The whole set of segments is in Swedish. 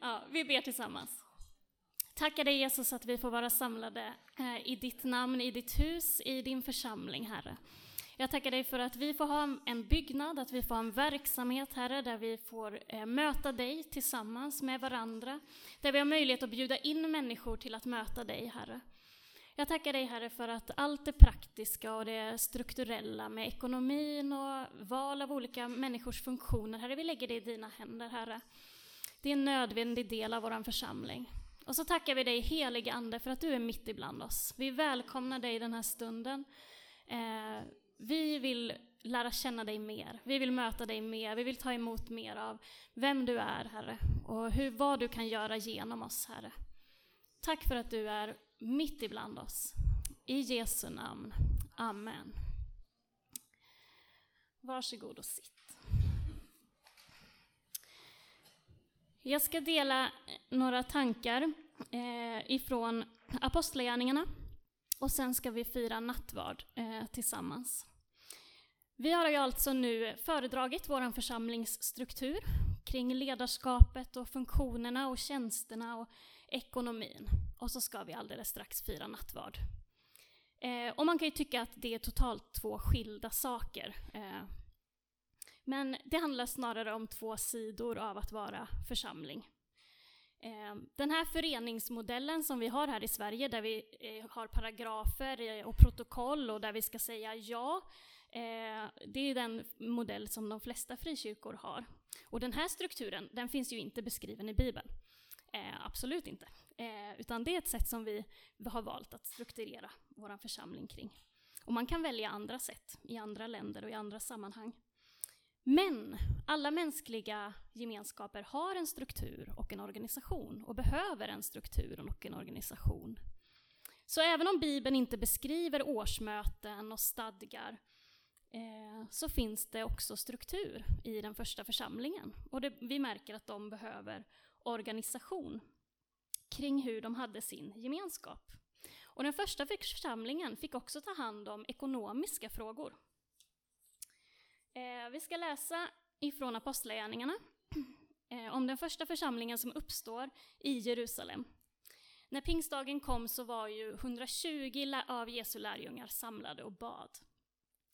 Ja, vi ber tillsammans. Tackar dig Jesus att vi får vara samlade eh, i ditt namn, i ditt hus, i din församling, Herre. Jag tackar dig för att vi får ha en byggnad, att vi får ha en verksamhet, Herre, där vi får eh, möta dig tillsammans med varandra. Där vi har möjlighet att bjuda in människor till att möta dig, Herre. Jag tackar dig, Herre, för att allt det praktiska och det strukturella med ekonomin och val av olika människors funktioner, Herre, vi lägger det i dina händer, Herre. Det är en nödvändig del av vår församling. Och så tackar vi dig, helige Ande, för att du är mitt ibland oss. Vi välkomnar dig den här stunden. Eh, vi vill lära känna dig mer. Vi vill möta dig mer. Vi vill ta emot mer av vem du är, Herre, och hur, vad du kan göra genom oss, Herre. Tack för att du är mitt ibland oss. I Jesu namn. Amen. Varsågod och sitt. Jag ska dela eh, några tankar eh, ifrån Apostlagärningarna och sen ska vi fira nattvard eh, tillsammans. Vi har ju alltså nu föredragit vår församlingsstruktur kring ledarskapet och funktionerna och tjänsterna och ekonomin. Och så ska vi alldeles strax fira nattvard. Eh, och man kan ju tycka att det är totalt två skilda saker. Eh, men det handlar snarare om två sidor av att vara församling. Eh, den här föreningsmodellen som vi har här i Sverige, där vi eh, har paragrafer eh, och protokoll och där vi ska säga ja, det är den modell som de flesta frikyrkor har. Och den här strukturen, den finns ju inte beskriven i Bibeln. Absolut inte. Utan det är ett sätt som vi har valt att strukturera vår församling kring. Och man kan välja andra sätt i andra länder och i andra sammanhang. Men alla mänskliga gemenskaper har en struktur och en organisation och behöver en struktur och en organisation. Så även om Bibeln inte beskriver årsmöten och stadgar eh, så finns det också struktur i den första församlingen. Och det, vi märker att de behöver organisation kring hur de hade sin gemenskap. Och den första församlingen fick också ta hand om ekonomiska frågor. Eh, vi ska läsa ifrån Apostlagärningarna eh, om den första församlingen som uppstår i Jerusalem. När pingstdagen kom så var ju 120 av Jesu lärjungar samlade och bad.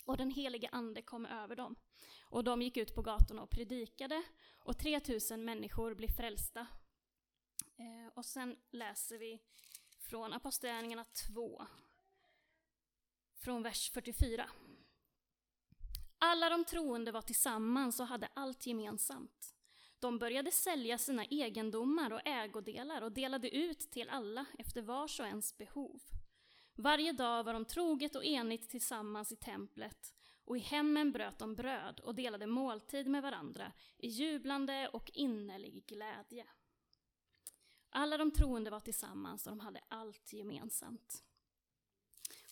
Och den helige ande kom över dem. Och de gick ut på gatorna och predikade och 3000 människor blev frälsta. Eh, och sen läser vi från Apostlagärningarna 2, från vers 44. Alla de troende var tillsammans och hade allt gemensamt. De började sälja sina egendomar och ägodelar och delade ut till alla efter vars och ens behov. Varje dag var de troget och enigt tillsammans i templet och i hemmen bröt de bröd och delade måltid med varandra i jublande och innerlig glädje. Alla de troende var tillsammans och de hade allt gemensamt.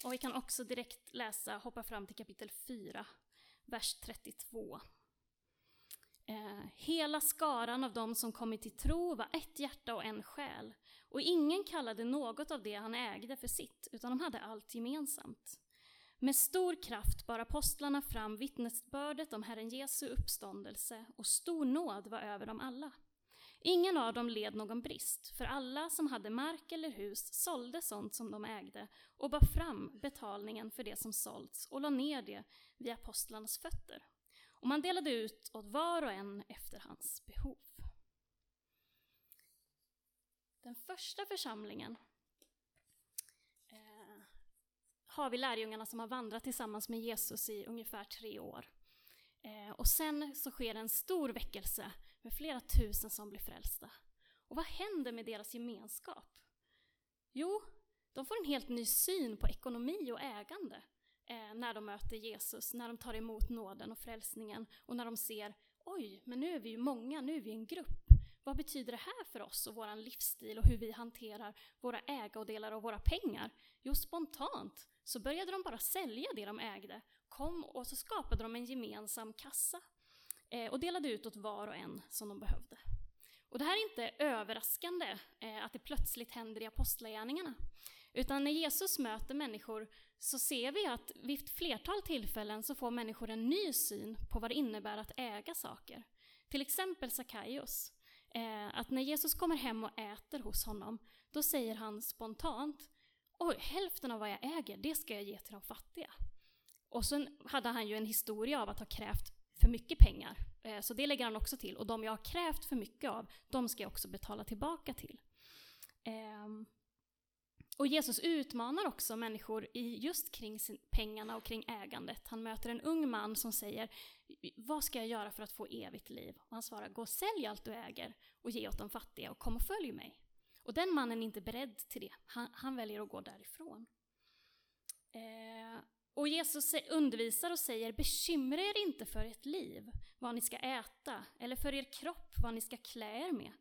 Och vi kan också direkt läsa, hoppa fram till kapitel 4, vers 32. Eh, hela skaran av dem som kommit till tro var ett hjärta och en själ, och ingen kallade något av det han ägde för sitt, utan de hade allt gemensamt. Med stor kraft bar apostlarna fram vittnesbördet om Herren Jesu uppståndelse, och stor nåd var över dem alla. Ingen av dem led någon brist, för alla som hade mark eller hus sålde sånt som de ägde och bar fram betalningen för det som sålts och la ner det vid apostlarnas fötter. Och man delade ut åt var och en efter hans behov. Den första församlingen eh, har vi lärjungarna som har vandrat tillsammans med Jesus i ungefär tre år. Eh, och sen så sker en stor väckelse med flera tusen som blir frälsta. Och vad händer med deras gemenskap? Jo, de får en helt ny syn på ekonomi och ägande eh, när de möter Jesus, när de tar emot nåden och frälsningen och när de ser oj, men nu är vi ju många, nu är vi en grupp. Vad betyder det här för oss och vår livsstil och hur vi hanterar våra ägodelar och våra pengar? Jo, spontant så började de bara sälja det de ägde, kom och så skapade de en gemensam kassa eh, och delade ut åt var och en som de behövde. Och det här är inte överraskande eh, att det plötsligt händer i apostlagärningarna. Utan när Jesus möter människor så ser vi att vid ett flertal tillfällen så får människor en ny syn på vad det innebär att äga saker. Till exempel Sackaios. Eh, att när Jesus kommer hem och äter hos honom, då säger han spontant Oj, hälften av vad jag äger, det ska jag ge till de fattiga. Och sen hade han ju en historia av att ha krävt för mycket pengar. Eh, så det lägger han också till. Och de jag har krävt för mycket av, de ska jag också betala tillbaka till. Ehm, och Jesus utmanar också människor i just kring pengarna och kring ägandet. Han möter en ung man som säger Vad ska jag göra för att få evigt liv? Och han svarar Gå och sälj allt du äger och ge åt de fattiga och kom och följ mig. Och den mannen är inte beredd till det. Han, han väljer att gå därifrån. Eh, och Jesus undervisar och säger Bekymra er inte för ert liv, vad ni ska äta, eller för er kropp, vad ni ska klä er med.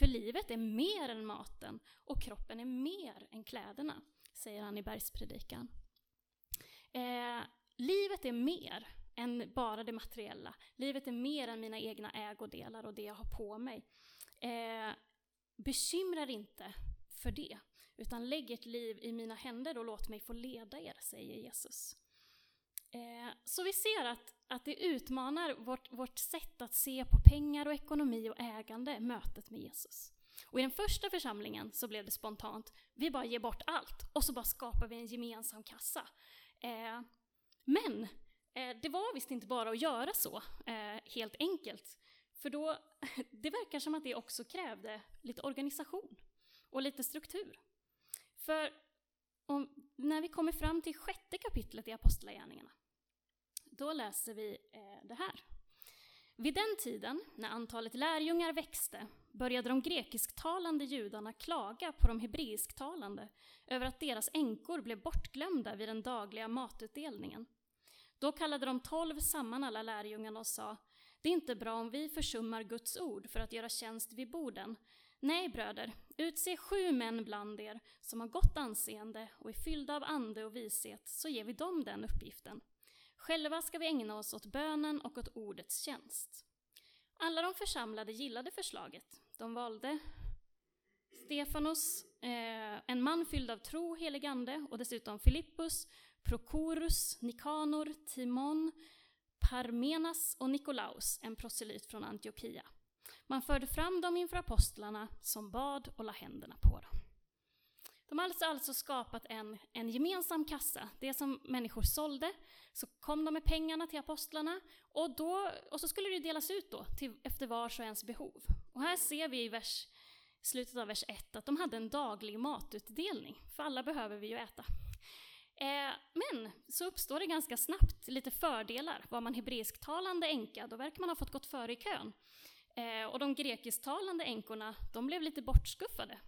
För livet är mer än maten och kroppen är mer än kläderna, säger han i bergspredikan. Eh, livet är mer än bara det materiella. Livet är mer än mina egna ägodelar och det jag har på mig. Eh, bekymra er inte för det, utan lägg ert liv i mina händer och låt mig få leda er, säger Jesus. Eh, så vi ser att, att det utmanar vårt, vårt sätt att se på pengar och ekonomi och ägande, mötet med Jesus. Och i den första församlingen så blev det spontant, vi bara ger bort allt och så bara skapar vi en gemensam kassa. Eh, men eh, det var visst inte bara att göra så, eh, helt enkelt. För då, det verkar som att det också krävde lite organisation och lite struktur. För och när vi kommer fram till sjätte kapitlet i Apostlagärningarna, då läser vi eh, det här. Vid den tiden, när antalet lärjungar växte, började de grekisktalande judarna klaga på de hebreisktalande över att deras änkor blev bortglömda vid den dagliga matutdelningen. Då kallade de tolv samman alla lärjungarna och sa det är inte bra om vi försummar Guds ord för att göra tjänst vid borden. Nej, bröder, utse sju män bland er som har gott anseende och är fyllda av ande och vishet, så ger vi dem den uppgiften. Själva ska vi ägna oss åt bönen och åt ordets tjänst. Alla de församlade gillade förslaget. De valde Stefanos, eh, en man fylld av tro, helig ande, och dessutom Filippus, Prokorus, Nikanor, Timon, Parmenas och Nikolaus, en proselyt från Antiochia. Man förde fram dem inför apostlarna som bad och la händerna på dem. De har alltså, alltså skapat en, en gemensam kassa. Det som människor sålde, så kom de med pengarna till apostlarna och, då, och så skulle det delas ut då till, efter vars och ens behov. Och här ser vi i vers, slutet av vers 1 att de hade en daglig matutdelning, för alla behöver vi ju äta. Eh, men så uppstår det ganska snabbt lite fördelar. Var man hebreisktalande änka, då verkar man ha fått gått före i kön. Eh, och de grekisktalande änkorna, de blev lite bortskuffade.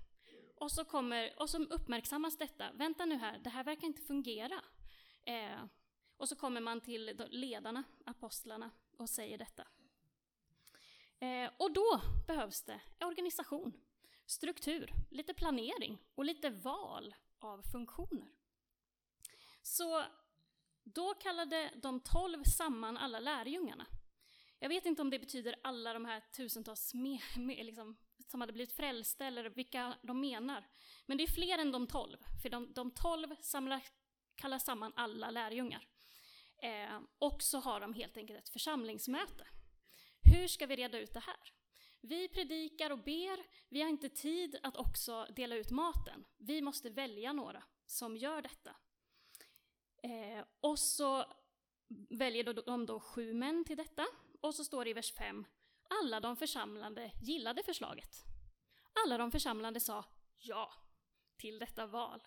Och så, kommer, och så uppmärksammas detta. Vänta nu här, det här verkar inte fungera. Eh, och så kommer man till ledarna, apostlarna, och säger detta. Eh, och då behövs det organisation, struktur, lite planering och lite val av funktioner. Så då kallade de tolv samman alla lärjungarna. Jag vet inte om det betyder alla de här tusentals med, med, liksom, som hade blivit frälsta eller vilka de menar. Men det är fler än de tolv, för de, de tolv samlar, kallar samman alla lärjungar. Eh, och så har de helt enkelt ett församlingsmöte. Hur ska vi reda ut det här? Vi predikar och ber, vi har inte tid att också dela ut maten. Vi måste välja några som gör detta. Eh, och så väljer de då sju män till detta. Och så står det i vers 5, alla de församlande gillade förslaget. Alla de församlande sa ja till detta val.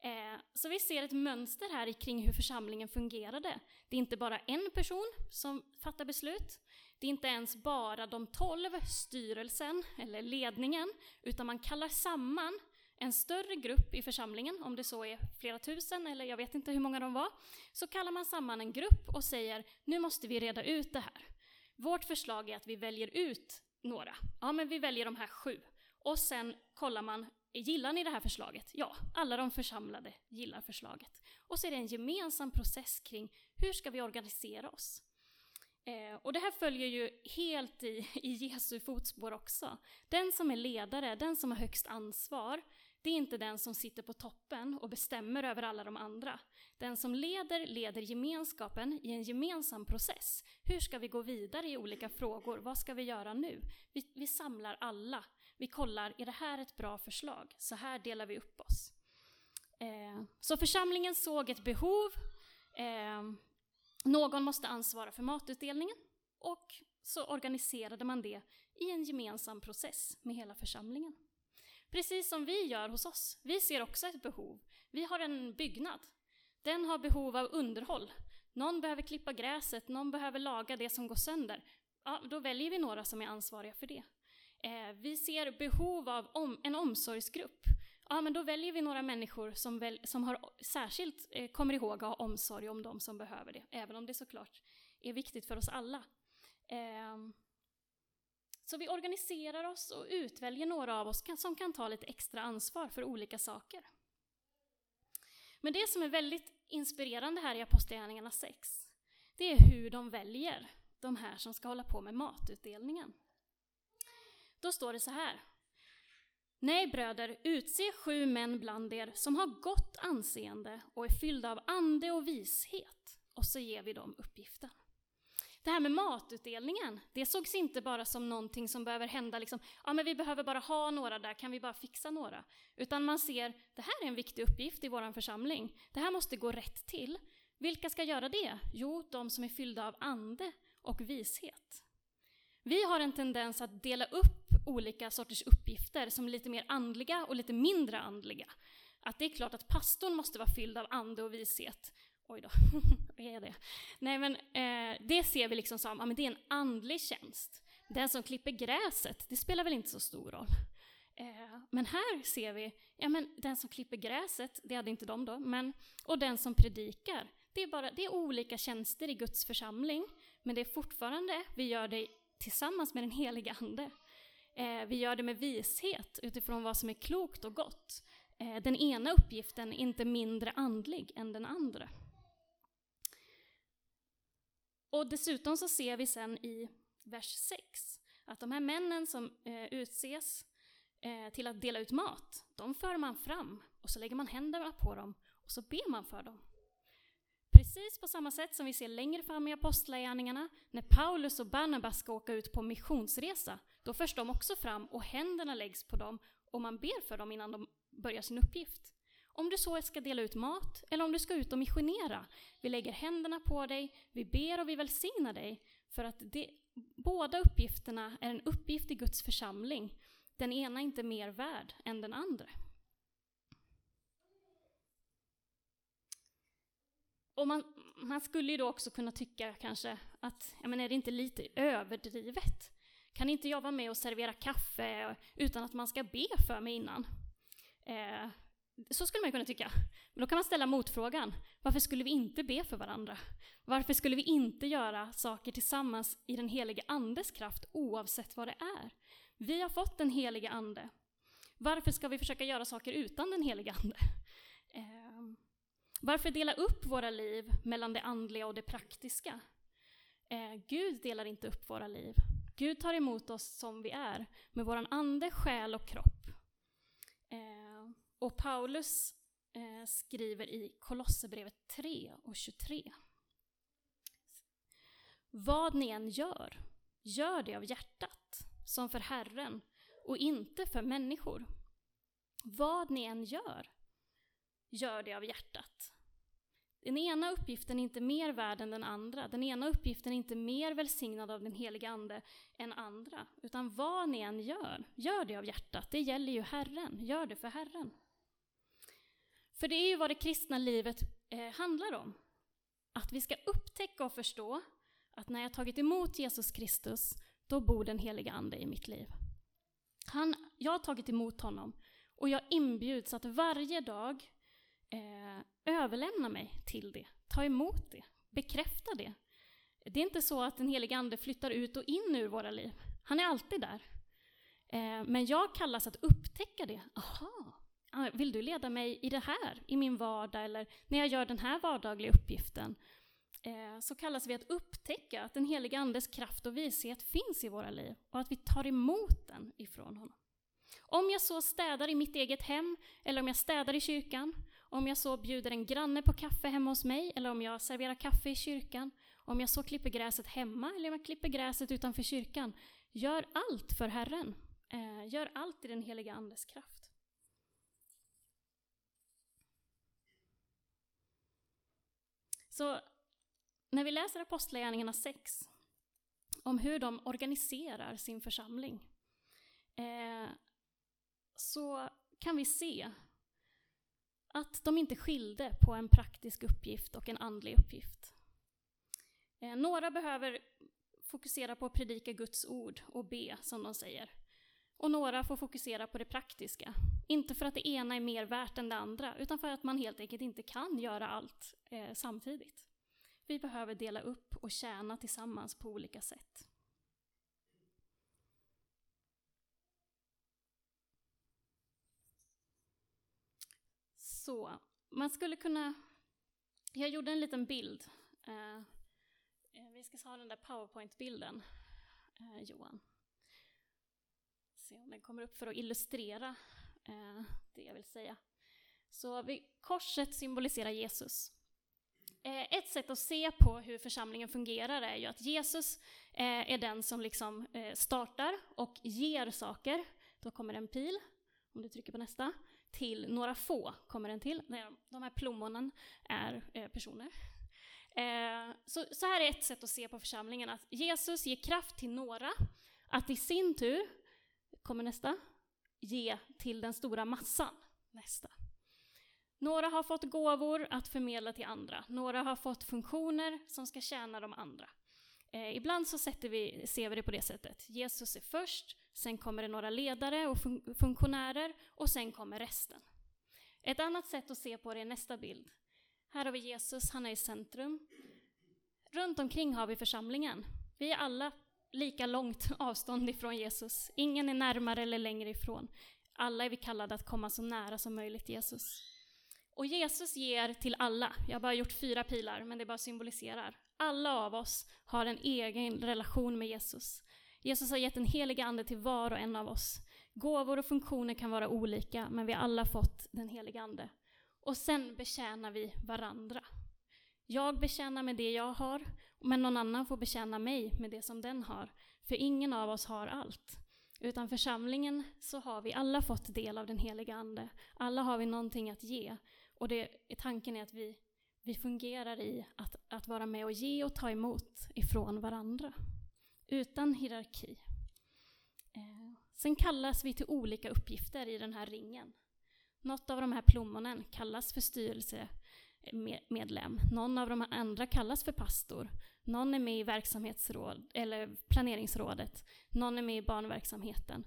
Eh, så vi ser ett mönster här kring hur församlingen fungerade. Det är inte bara en person som fattar beslut. Det är inte ens bara de tolv, styrelsen eller ledningen, utan man kallar samman en större grupp i församlingen, om det så är flera tusen eller jag vet inte hur många de var, så kallar man samman en grupp och säger nu måste vi reda ut det här. Vårt förslag är att vi väljer ut några. Ja, men vi väljer de här sju. Och sen kollar man, gillar ni det här förslaget? Ja, alla de församlade gillar förslaget. Och så är det en gemensam process kring hur ska vi organisera oss? Eh, och det här följer ju helt i, i Jesu fotspår också. Den som är ledare, den som har högst ansvar, det är inte den som sitter på toppen och bestämmer över alla de andra. Den som leder, leder gemenskapen i en gemensam process. Hur ska vi gå vidare i olika frågor? Vad ska vi göra nu? Vi, vi samlar alla. Vi kollar, är det här ett bra förslag? Så här delar vi upp oss. Eh, så församlingen såg ett behov. Eh, någon måste ansvara för matutdelningen. Och så organiserade man det i en gemensam process med hela församlingen. Precis som vi gör hos oss. Vi ser också ett behov. Vi har en byggnad. Den har behov av underhåll. Någon behöver klippa gräset, någon behöver laga det som går sönder. Ja, då väljer vi några som är ansvariga för det. Eh, vi ser behov av om, en omsorgsgrupp. Ja, men då väljer vi några människor som, väl, som har, särskilt eh, kommer ihåg att ha omsorg om de som behöver det, även om det såklart är viktigt för oss alla. Eh, så vi organiserar oss och utväljer några av oss som kan ta lite extra ansvar för olika saker. Men det som är väldigt inspirerande här i Apostlagärningarna 6, det är hur de väljer de här som ska hålla på med matutdelningen. Då står det så här. Nej bröder, utse sju män bland er som har gott anseende och är fyllda av ande och vishet, och så ger vi dem uppgiften. Det här med matutdelningen, det sågs inte bara som någonting som behöver hända, liksom, ja men vi behöver bara ha några där, kan vi bara fixa några? Utan man ser, det här är en viktig uppgift i vår församling, det här måste gå rätt till. Vilka ska göra det? Jo, de som är fyllda av ande och vishet. Vi har en tendens att dela upp olika sorters uppgifter som lite mer andliga och lite mindre andliga. Att det är klart att pastorn måste vara fylld av ande och vishet, Oj då, är det? Nej men eh, det ser vi liksom som, ja men det är en andlig tjänst. Den som klipper gräset, det spelar väl inte så stor roll. Eh, men här ser vi, ja men den som klipper gräset, det hade inte de då, men, och den som predikar, det är, bara, det är olika tjänster i Guds församling, men det är fortfarande, vi gör det tillsammans med den heliga Ande. Eh, vi gör det med vishet utifrån vad som är klokt och gott. Eh, den ena uppgiften är inte mindre andlig än den andra. Och dessutom så ser vi sen i vers 6 att de här männen som eh, utses eh, till att dela ut mat, de för man fram och så lägger man händerna på dem och så ber man för dem. Precis på samma sätt som vi ser längre fram i Apostlagärningarna, när Paulus och Barnabas ska åka ut på missionsresa, då förs de också fram och händerna läggs på dem och man ber för dem innan de börjar sin uppgift. Om du så ska dela ut mat eller om du ska ut och missionera. Vi lägger händerna på dig, vi ber och vi välsignar dig. För att det, båda uppgifterna är en uppgift i Guds församling. Den ena är inte mer värd än den andra. Och man, man skulle ju då också kunna tycka kanske att, ja men är det inte lite överdrivet? Kan inte jag vara med och servera kaffe utan att man ska be för mig innan? Eh, så skulle man kunna tycka. Men då kan man ställa motfrågan, varför skulle vi inte be för varandra? Varför skulle vi inte göra saker tillsammans i den helige Andes kraft oavsett vad det är? Vi har fått den helige Ande. Varför ska vi försöka göra saker utan den helige Ande? Eh, varför dela upp våra liv mellan det andliga och det praktiska? Eh, Gud delar inte upp våra liv. Gud tar emot oss som vi är, med vår ande, själ och kropp. Och Paulus eh, skriver i Kolosserbrevet 3 och 23. Vad ni än gör, gör det av hjärtat, som för Herren och inte för människor. Vad ni än gör, gör det av hjärtat. Den ena uppgiften är inte mer värd än den andra. Den ena uppgiften är inte mer välsignad av den heliga Ande än andra. Utan vad ni än gör, gör det av hjärtat. Det gäller ju Herren. Gör det för Herren. För det är ju vad det kristna livet eh, handlar om. Att vi ska upptäcka och förstå att när jag tagit emot Jesus Kristus, då bor den heliga Ande i mitt liv. Han, jag har tagit emot honom och jag inbjuds att varje dag eh, överlämna mig till det, ta emot det, bekräfta det. Det är inte så att den heliga Ande flyttar ut och in ur våra liv. Han är alltid där. Eh, men jag kallas att upptäcka det. Aha, Ah, vill du leda mig i det här, i min vardag eller när jag gör den här vardagliga uppgiften? Eh, så kallas vi att upptäcka att den heliga Andes kraft och vishet finns i våra liv och att vi tar emot den ifrån honom. Om jag så städar i mitt eget hem, eller om jag städar i kyrkan, om jag så bjuder en granne på kaffe hemma hos mig, eller om jag serverar kaffe i kyrkan, om jag så klipper gräset hemma, eller om jag klipper gräset utanför kyrkan. Gör allt för Herren. Eh, gör allt i den heliga Andes kraft. Så när vi läser Apostlagärningarna 6, om hur de organiserar sin församling, eh, så kan vi se att de inte skilde på en praktisk uppgift och en andlig uppgift. Eh, några behöver fokusera på att predika Guds ord och be, som de säger. Och några får fokusera på det praktiska. Inte för att det ena är mer värt än det andra, utan för att man helt enkelt inte kan göra allt eh, samtidigt. Vi behöver dela upp och tjäna tillsammans på olika sätt. Så, man skulle kunna... Jag gjorde en liten bild. Eh, eh vi ska ha den där powerpoint-bilden, eh, Johan. Se om den kommer upp för att illustrera eh, det jag vill säga. Så vi, korset symboliserar Jesus. Eh, ett sätt att se på hur församlingen fungerar är ju att Jesus eh, är den som liksom eh, startar och ger saker. Då kommer en pil, om du trycker på nästa. Till några få kommer den till. De här plommonen är eh, personer. Eh, så, så här är ett sätt att se på församlingen, att Jesus ger kraft till några, att i sin tur, kommer nästa, ge till den stora massan. Nästa. Några har fått gåvor att förmedla till andra. Några har fått funktioner som ska tjäna de andra. Eh, ibland så vi, ser vi det på det sättet. Jesus är först, sen kommer det några ledare och fun funktionärer och sen kommer resten. Ett annat sätt att se på det är nästa bild. Här har vi Jesus, han är i centrum. Runt omkring har vi församlingen. Vi är alla lika långt avstånd ifrån Jesus. Ingen är närmare eller längre ifrån. Alla är vi kallade att komma så nära som möjligt Jesus. Och Jesus ger till alla, jag har bara gjort fyra pilar, men det bara symboliserar. Alla av oss har en egen relation med Jesus. Jesus har gett en helig ande till var och en av oss. Gåvor och funktioner kan vara olika, men vi har alla fått den heliga ande. Och sen betjänar vi varandra. Jag betjänar med det jag har, men någon annan får betjäna mig med det som den har. För ingen av oss har allt. Utan församlingen så har vi alla fått del av den heliga Ande. Alla har vi någonting att ge. Och det, tanken är att vi, vi fungerar i att, att vara med och ge och ta emot ifrån varandra. Utan hierarki. Eh, sen kallas vi till olika uppgifter i den här ringen. Något av de här plommonen kallas för styrelse medlem. Någon av de andra kallas för pastor. Någon är med i verksamhetsråd, eller planeringsrådet. Någon är med i barnverksamheten.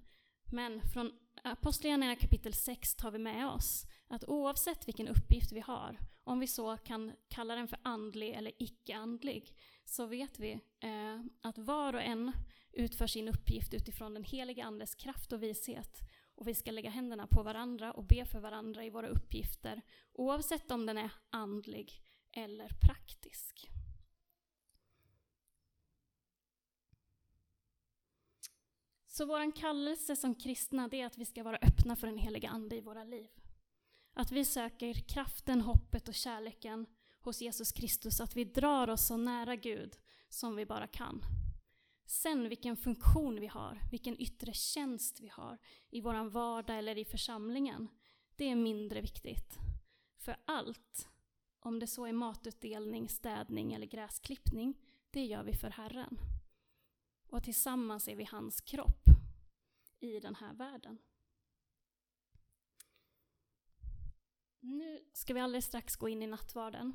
Men från Apostlagärningarna kapitel 6 tar vi med oss att oavsett vilken uppgift vi har, om vi så kan kalla den för andlig eller icke-andlig, så vet vi eh, att var och en utför sin uppgift utifrån den heliga Andes kraft och vishet. Och vi ska lägga händerna på varandra och be för varandra i våra uppgifter, oavsett om den är andlig eller praktisk. Så vår kallelse som kristna det är att vi ska vara öppna för den heliga Ande i våra liv. Att vi söker kraften, hoppet och kärleken hos Jesus Kristus, att vi drar oss så nära Gud som vi bara kan. Sen vilken funktion vi har, vilken yttre tjänst vi har i vår vardag eller i församlingen, det är mindre viktigt. För allt, om det så är matutdelning, städning eller gräsklippning, det gör vi för Herren. Och tillsammans är vi hans kropp i den här världen. Nu ska vi alldeles strax gå in i nattvarden.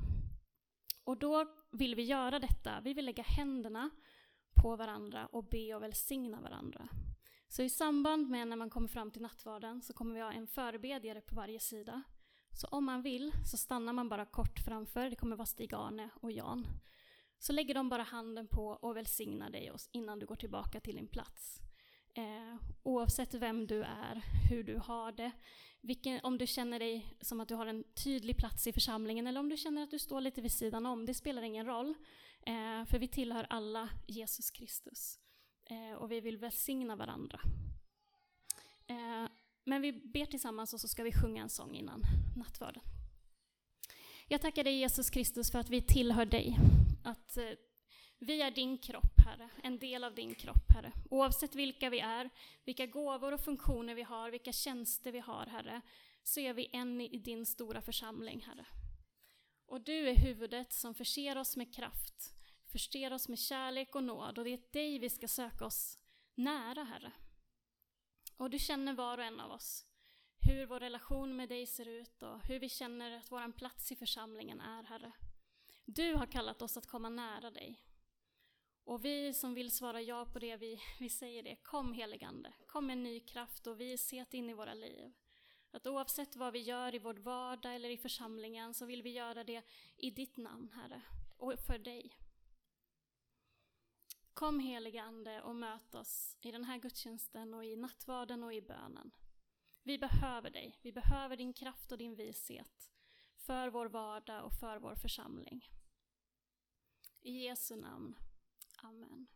Och då vill vi göra detta, vi vill lägga händerna på varandra och be och välsigna varandra. Så i samband med när man kommer fram till nattvarden så kommer vi ha en förebedjare på varje sida. Så om man vill så stannar man bara kort framför, det kommer vara Stig-Arne och Jan. Så lägger de bara handen på och välsignar dig innan du går tillbaka till din plats. Eh, oavsett vem du är, hur du har det, vilken, om du känner dig som att du har en tydlig plats i församlingen eller om du känner att du står lite vid sidan om, det spelar ingen roll. Eh, för vi tillhör alla Jesus Kristus. Eh, och vi vill välsigna varandra. Eh, Men vi ber tillsammans och så ska vi sjunga en sång innan nattvarden. Jag tackar dig Jesus Kristus för att vi tillhör dig. Att eh, vi är din kropp, Herre, en del av din kropp, Herre. Oavsett vilka vi är, vilka gåvor och funktioner vi har, vilka tjänster vi har, Herre, så är vi en i din stora församling, Herre. Och du är huvudet som förser oss med kraft, förser oss med kärlek och nåd, och det är dig vi ska söka oss nära, Herre. Och du känner var och en av oss, hur vår relation med dig ser ut och hur vi känner att vår plats i församlingen är, Herre. Du har kallat oss att komma nära dig. Och vi som vill svara ja på det, vi, vi säger det. Kom heligande, kom med ny kraft och vishet in i våra liv. Att oavsett vad vi gör i vår vardag eller i församlingen så vill vi göra det i ditt namn, Herre, och för dig. Kom helige Ande och möt oss i den här gudstjänsten och i nattvarden och i bönen. Vi behöver dig, vi behöver din kraft och din vishet för vår vardag och för vår församling. I Jesu namn. Amen.